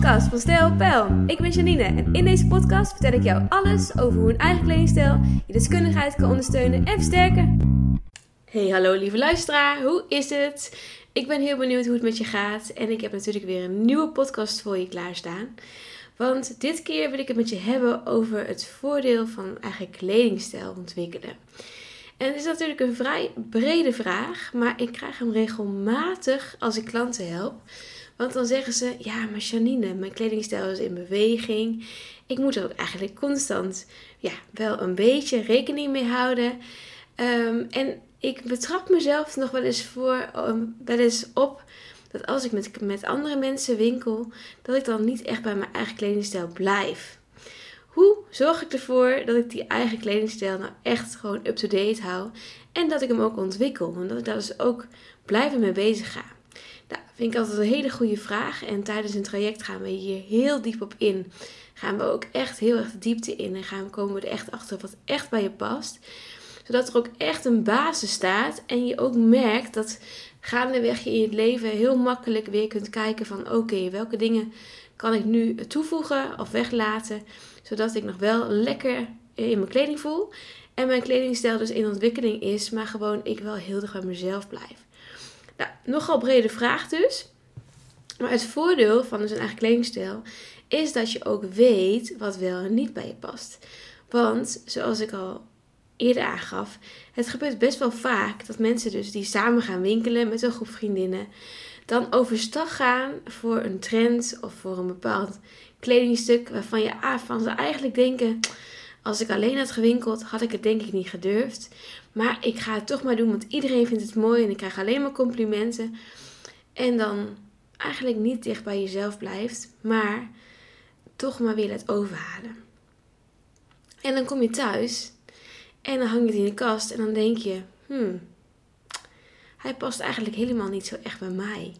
podcast van Stijl Pijl. Ik ben Janine en in deze podcast vertel ik jou alles over hoe een eigen kledingstijl je deskundigheid kan ondersteunen en versterken. Hey, hallo lieve luisteraar, hoe is het? Ik ben heel benieuwd hoe het met je gaat en ik heb natuurlijk weer een nieuwe podcast voor je klaarstaan. Want dit keer wil ik het met je hebben over het voordeel van eigen kledingstijl ontwikkelen. En het is natuurlijk een vrij brede vraag, maar ik krijg hem regelmatig als ik klanten help. Want dan zeggen ze: Ja, maar Janine, mijn kledingstijl is in beweging. Ik moet er ook eigenlijk constant ja, wel een beetje rekening mee houden. Ehm, en ik betrap mezelf nog wel eens, voor, wel eens op dat als ik met, met andere mensen winkel, dat ik dan niet echt bij mijn eigen kledingstijl blijf. Hoe zorg ik ervoor dat ik die eigen kledingstijl nou echt gewoon up-to-date hou en dat ik hem ook ontwikkel en dat ik daar dus ook blijven mee bezig ga? Nou, vind ik altijd een hele goede vraag en tijdens een traject gaan we hier heel diep op in. Gaan we ook echt heel erg de diepte in en gaan, komen we er echt achter wat echt bij je past zodat er ook echt een basis staat en je ook merkt dat gaandeweg je in het leven heel makkelijk weer kunt kijken van oké, welke dingen kan ik nu toevoegen of weglaten, zodat ik nog wel lekker in mijn kleding voel en mijn kledingstijl dus in ontwikkeling is, maar gewoon ik wel heel erg bij mezelf blijf. Nogal brede vraag dus. Maar het voordeel van dus een eigen kledingstijl is dat je ook weet wat wel en niet bij je past. Want zoals ik al eerder aangaf, het gebeurt best wel vaak dat mensen dus die samen gaan winkelen met een groep vriendinnen, dan overstag gaan voor een trend of voor een bepaald kledingstuk waarvan je van ze eigenlijk denken, als ik alleen had gewinkeld, had ik het denk ik niet gedurfd. Maar ik ga het toch maar doen, want iedereen vindt het mooi en ik krijg alleen maar complimenten. En dan eigenlijk niet dicht bij jezelf blijft, maar toch maar weer het overhalen. En dan kom je thuis en dan hang je het in de kast en dan denk je, hmm, hij past eigenlijk helemaal niet zo echt bij mij.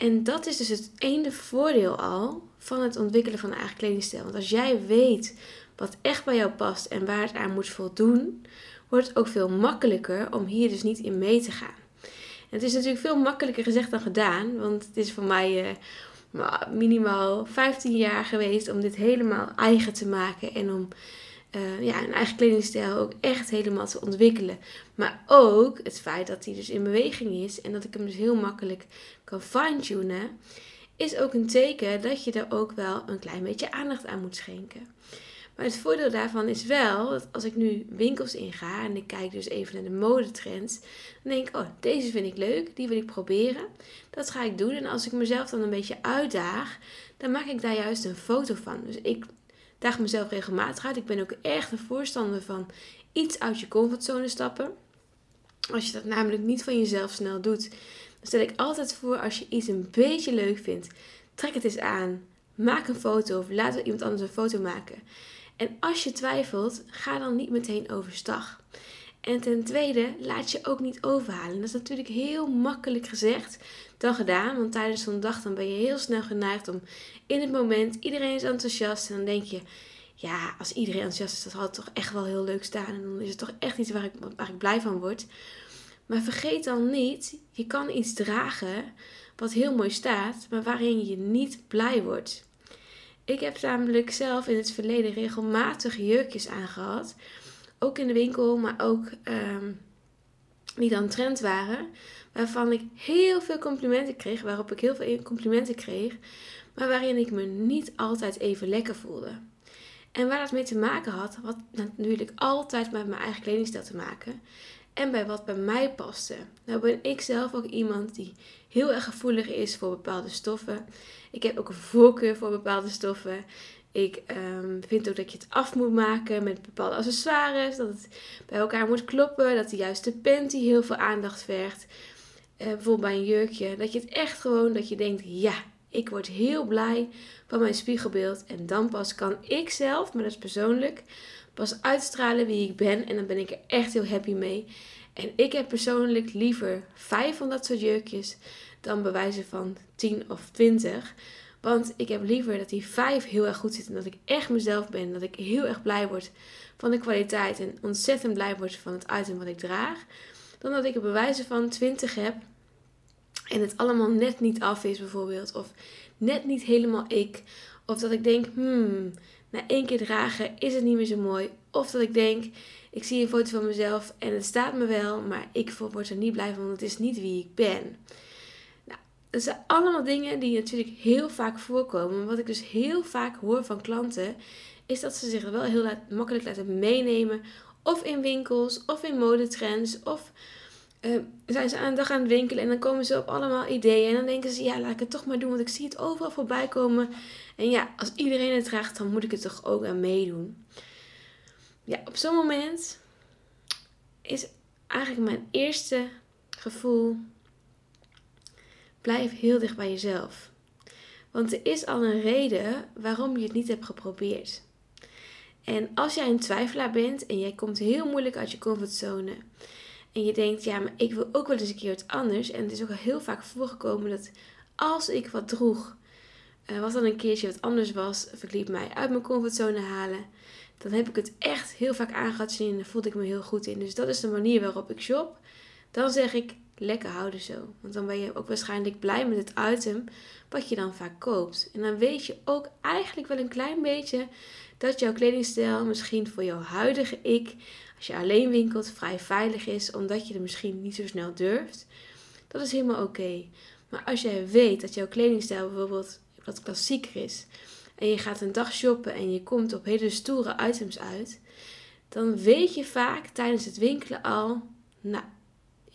En dat is dus het ene voordeel al van het ontwikkelen van een eigen kledingstijl. Want als jij weet wat echt bij jou past en waar het aan moet voldoen, wordt het ook veel makkelijker om hier dus niet in mee te gaan. Het is natuurlijk veel makkelijker gezegd dan gedaan, want het is voor mij uh, minimaal 15 jaar geweest om dit helemaal eigen te maken en om uh, ja, een eigen kledingstijl ook echt helemaal te ontwikkelen. Maar ook het feit dat hij dus in beweging is en dat ik hem dus heel makkelijk kan fine-tunen, is ook een teken dat je er ook wel een klein beetje aandacht aan moet schenken. Maar het voordeel daarvan is wel dat als ik nu winkels inga en ik kijk dus even naar de modetrends, dan denk ik, oh, deze vind ik leuk, die wil ik proberen. Dat ga ik doen en als ik mezelf dan een beetje uitdaag, dan maak ik daar juist een foto van. Dus ik daag mezelf regelmatig uit. Ik ben ook echt een voorstander van iets uit je comfortzone stappen. Als je dat namelijk niet van jezelf snel doet, dan stel ik altijd voor als je iets een beetje leuk vindt, trek het eens aan. Maak een foto of laat iemand anders een foto maken. En als je twijfelt, ga dan niet meteen overstag. En ten tweede, laat je ook niet overhalen. Dat is natuurlijk heel makkelijk gezegd dan gedaan. Want tijdens zo'n dag dan ben je heel snel geneigd om in het moment, iedereen is enthousiast. En dan denk je, ja, als iedereen enthousiast is, dat het toch echt wel heel leuk staan. En dan is het toch echt iets waar ik, waar ik blij van word. Maar vergeet dan niet, je kan iets dragen wat heel mooi staat, maar waarin je niet blij wordt. Ik heb namelijk zelf in het verleden regelmatig jurkjes aangehad ook in de winkel, maar ook die dan trend waren. Waarvan ik heel veel complimenten kreeg, waarop ik heel veel complimenten kreeg, maar waarin ik me niet altijd even lekker voelde. En waar dat mee te maken had, had natuurlijk altijd met mijn eigen kledingstijl te maken. En bij wat bij mij paste. Nou ben ik zelf ook iemand die heel erg gevoelig is voor bepaalde stoffen. Ik heb ook een voorkeur voor bepaalde stoffen. Ik um, vind ook dat je het af moet maken met bepaalde accessoires. Dat het bij elkaar moet kloppen. Dat de juiste panty heel veel aandacht vergt. Uh, bijvoorbeeld bij een jurkje. Dat je het echt gewoon, dat je denkt, ja, ik word heel blij van mijn spiegelbeeld. En dan pas kan ik zelf, maar dat is persoonlijk, pas uitstralen wie ik ben. En dan ben ik er echt heel happy mee. En ik heb persoonlijk liever vijf van dat soort jurkjes dan bewijzen van 10 of 20. Want ik heb liever dat die vijf heel erg goed zitten. Dat ik echt mezelf ben. Dat ik heel erg blij word van de kwaliteit. En ontzettend blij word van het item wat ik draag. Dan dat ik er bewijzen van 20 heb. en het allemaal net niet af is bijvoorbeeld. Of net niet helemaal ik. Of dat ik denk, hmm, na één keer dragen is het niet meer zo mooi. Of dat ik denk, ik zie een foto van mezelf en het staat me wel, maar ik word er niet blij van, want het is niet wie ik ben. Dat zijn allemaal dingen die natuurlijk heel vaak voorkomen. Wat ik dus heel vaak hoor van klanten, is dat ze zich wel heel makkelijk laten meenemen. Of in winkels, of in modetrends, of uh, zijn ze aan de dag aan het winkelen en dan komen ze op allemaal ideeën. En dan denken ze, ja, laat ik het toch maar doen, want ik zie het overal voorbij komen. En ja, als iedereen het draagt, dan moet ik het toch ook aan meedoen. Ja, op zo'n moment is eigenlijk mijn eerste gevoel, blijf heel dicht bij jezelf. Want er is al een reden waarom je het niet hebt geprobeerd. En als jij een twijfelaar bent en jij komt heel moeilijk uit je comfortzone en je denkt, ja, maar ik wil ook wel eens een keer wat anders. En het is ook al heel vaak voorgekomen dat als ik wat droeg, uh, wat dan een keertje wat anders was, of ik mij uit mijn comfortzone halen, dan heb ik het echt heel vaak aangehad zien en daar voelde ik me heel goed in. Dus dat is de manier waarop ik shop. Dan zeg ik, lekker houden zo. Want dan ben je ook waarschijnlijk blij met het item wat je dan vaak koopt. En dan weet je ook eigenlijk wel een klein beetje dat jouw kledingstijl misschien voor jouw huidige ik als je alleen winkelt, vrij veilig is, omdat je er misschien niet zo snel durft. Dat is helemaal oké. Maar als jij weet dat jouw kledingstijl bijvoorbeeld wat klassieker is, en je gaat een dag shoppen en je komt op hele stoere items uit, dan weet je vaak tijdens het winkelen al, nou,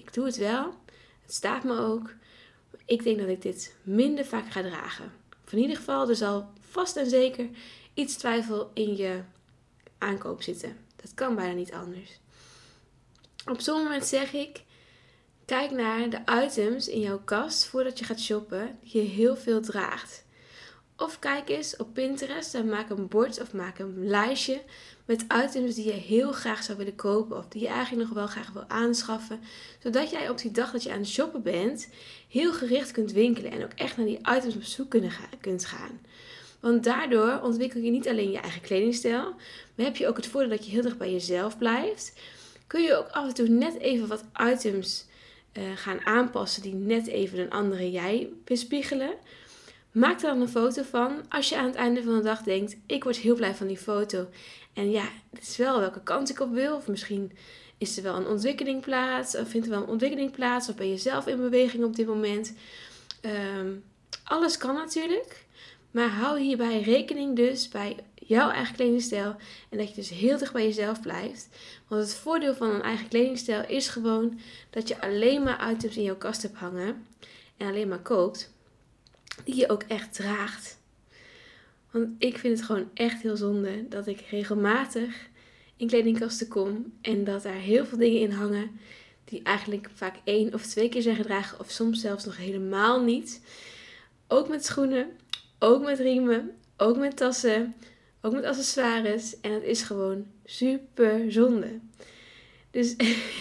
ik doe het wel, het staat me ook, ik denk dat ik dit minder vaak ga dragen. in ieder geval, er zal vast en zeker iets twijfel in je aankoop zitten. Dat kan bijna niet anders. Op zo'n moment zeg ik: kijk naar de items in jouw kast voordat je gaat shoppen die je heel veel draagt. Of kijk eens op Pinterest en maak een bord of maak een lijstje met items die je heel graag zou willen kopen of die je eigenlijk nog wel graag wil aanschaffen. Zodat jij op die dag dat je aan het shoppen bent heel gericht kunt winkelen en ook echt naar die items op zoek kunt gaan. Want daardoor ontwikkel je niet alleen je eigen kledingstijl, maar heb je ook het voordeel dat je heel erg bij jezelf blijft. Kun je ook af en toe net even wat items uh, gaan aanpassen die net even een andere jij bespiegelen. Maak er dan een foto van als je aan het einde van de dag denkt: ik word heel blij van die foto. En ja, het is wel welke kant ik op wil. Of misschien is er wel een ontwikkeling plaats. Of vindt er wel een ontwikkeling plaats. Of ben je zelf in beweging op dit moment. Um, alles kan natuurlijk. Maar hou hierbij rekening dus bij jouw eigen kledingstijl. En dat je dus heel dicht bij jezelf blijft. Want het voordeel van een eigen kledingstijl is gewoon dat je alleen maar items in jouw kast hebt hangen. En alleen maar koopt. Die je ook echt draagt. Want ik vind het gewoon echt heel zonde dat ik regelmatig in kledingkasten kom. En dat daar heel veel dingen in hangen. Die eigenlijk vaak één of twee keer zijn gedragen. Of soms zelfs nog helemaal niet. Ook met schoenen ook met riemen, ook met tassen, ook met accessoires. En het is gewoon super zonde. Dus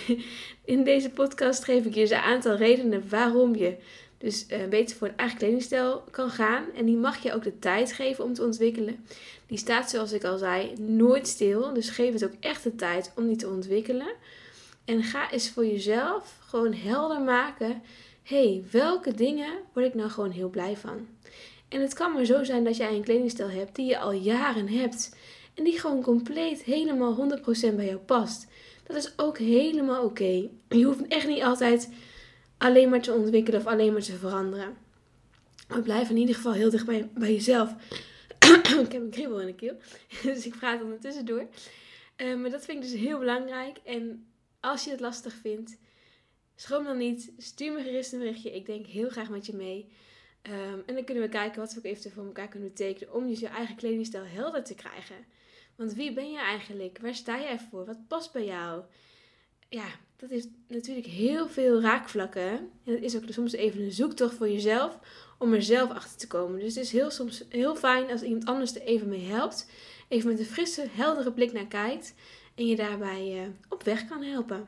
in deze podcast geef ik je een aantal redenen waarom je dus uh, beter voor een eigen kledingstijl kan gaan. En die mag je ook de tijd geven om te ontwikkelen. Die staat, zoals ik al zei, nooit stil. Dus geef het ook echt de tijd om die te ontwikkelen. En ga eens voor jezelf gewoon helder maken. hey, welke dingen word ik nou gewoon heel blij van? En het kan maar zo zijn dat jij een kledingstijl hebt die je al jaren hebt. En die gewoon compleet helemaal 100% bij jou past. Dat is ook helemaal oké. Je hoeft echt niet altijd alleen maar te ontwikkelen of alleen maar te veranderen. Maar blijf in ieder geval heel dicht bij, bij jezelf. ik heb een kriebel in de keel. Dus ik praat ondertussen door. Uh, maar dat vind ik dus heel belangrijk. En als je het lastig vindt, schroom dan niet. Stuur me gerust een berichtje. Ik denk heel graag met je mee. Ehm, en dan kunnen we kijken wat we ook eventueel voor elkaar kunnen betekenen om dus je eigen kledingstijl helder te krijgen. Want wie ben je eigenlijk? Waar sta jij voor? Wat past bij jou? Ja, dat heeft natuurlijk heel veel raakvlakken. En het is ook soms even een zoektocht voor jezelf om er zelf achter te komen. Dus het is heel, soms heel fijn als iemand anders er even mee helpt. Even met een frisse, heldere blik naar kijkt. En je daarbij uh, op weg kan helpen.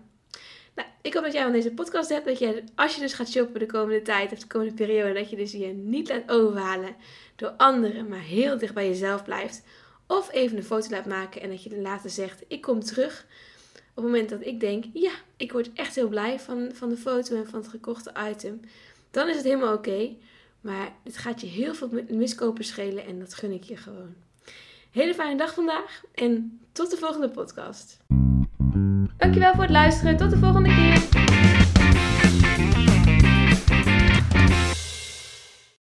Nou, ik hoop dat jij aan deze podcast hebt. Dat je, als je dus gaat shoppen de komende tijd of de komende periode, dat je dus je niet laat overhalen door anderen, maar heel dicht bij jezelf blijft. Of even een foto laat maken en dat je later zegt: Ik kom terug. Op het moment dat ik denk: Ja, ik word echt heel blij van, van de foto en van het gekochte item. dan is het helemaal oké. Maar het gaat je heel veel miskopen schelen en dat gun ik je gewoon. Hele fijne dag vandaag en tot de volgende podcast. Dankjewel voor het luisteren. Tot de volgende keer.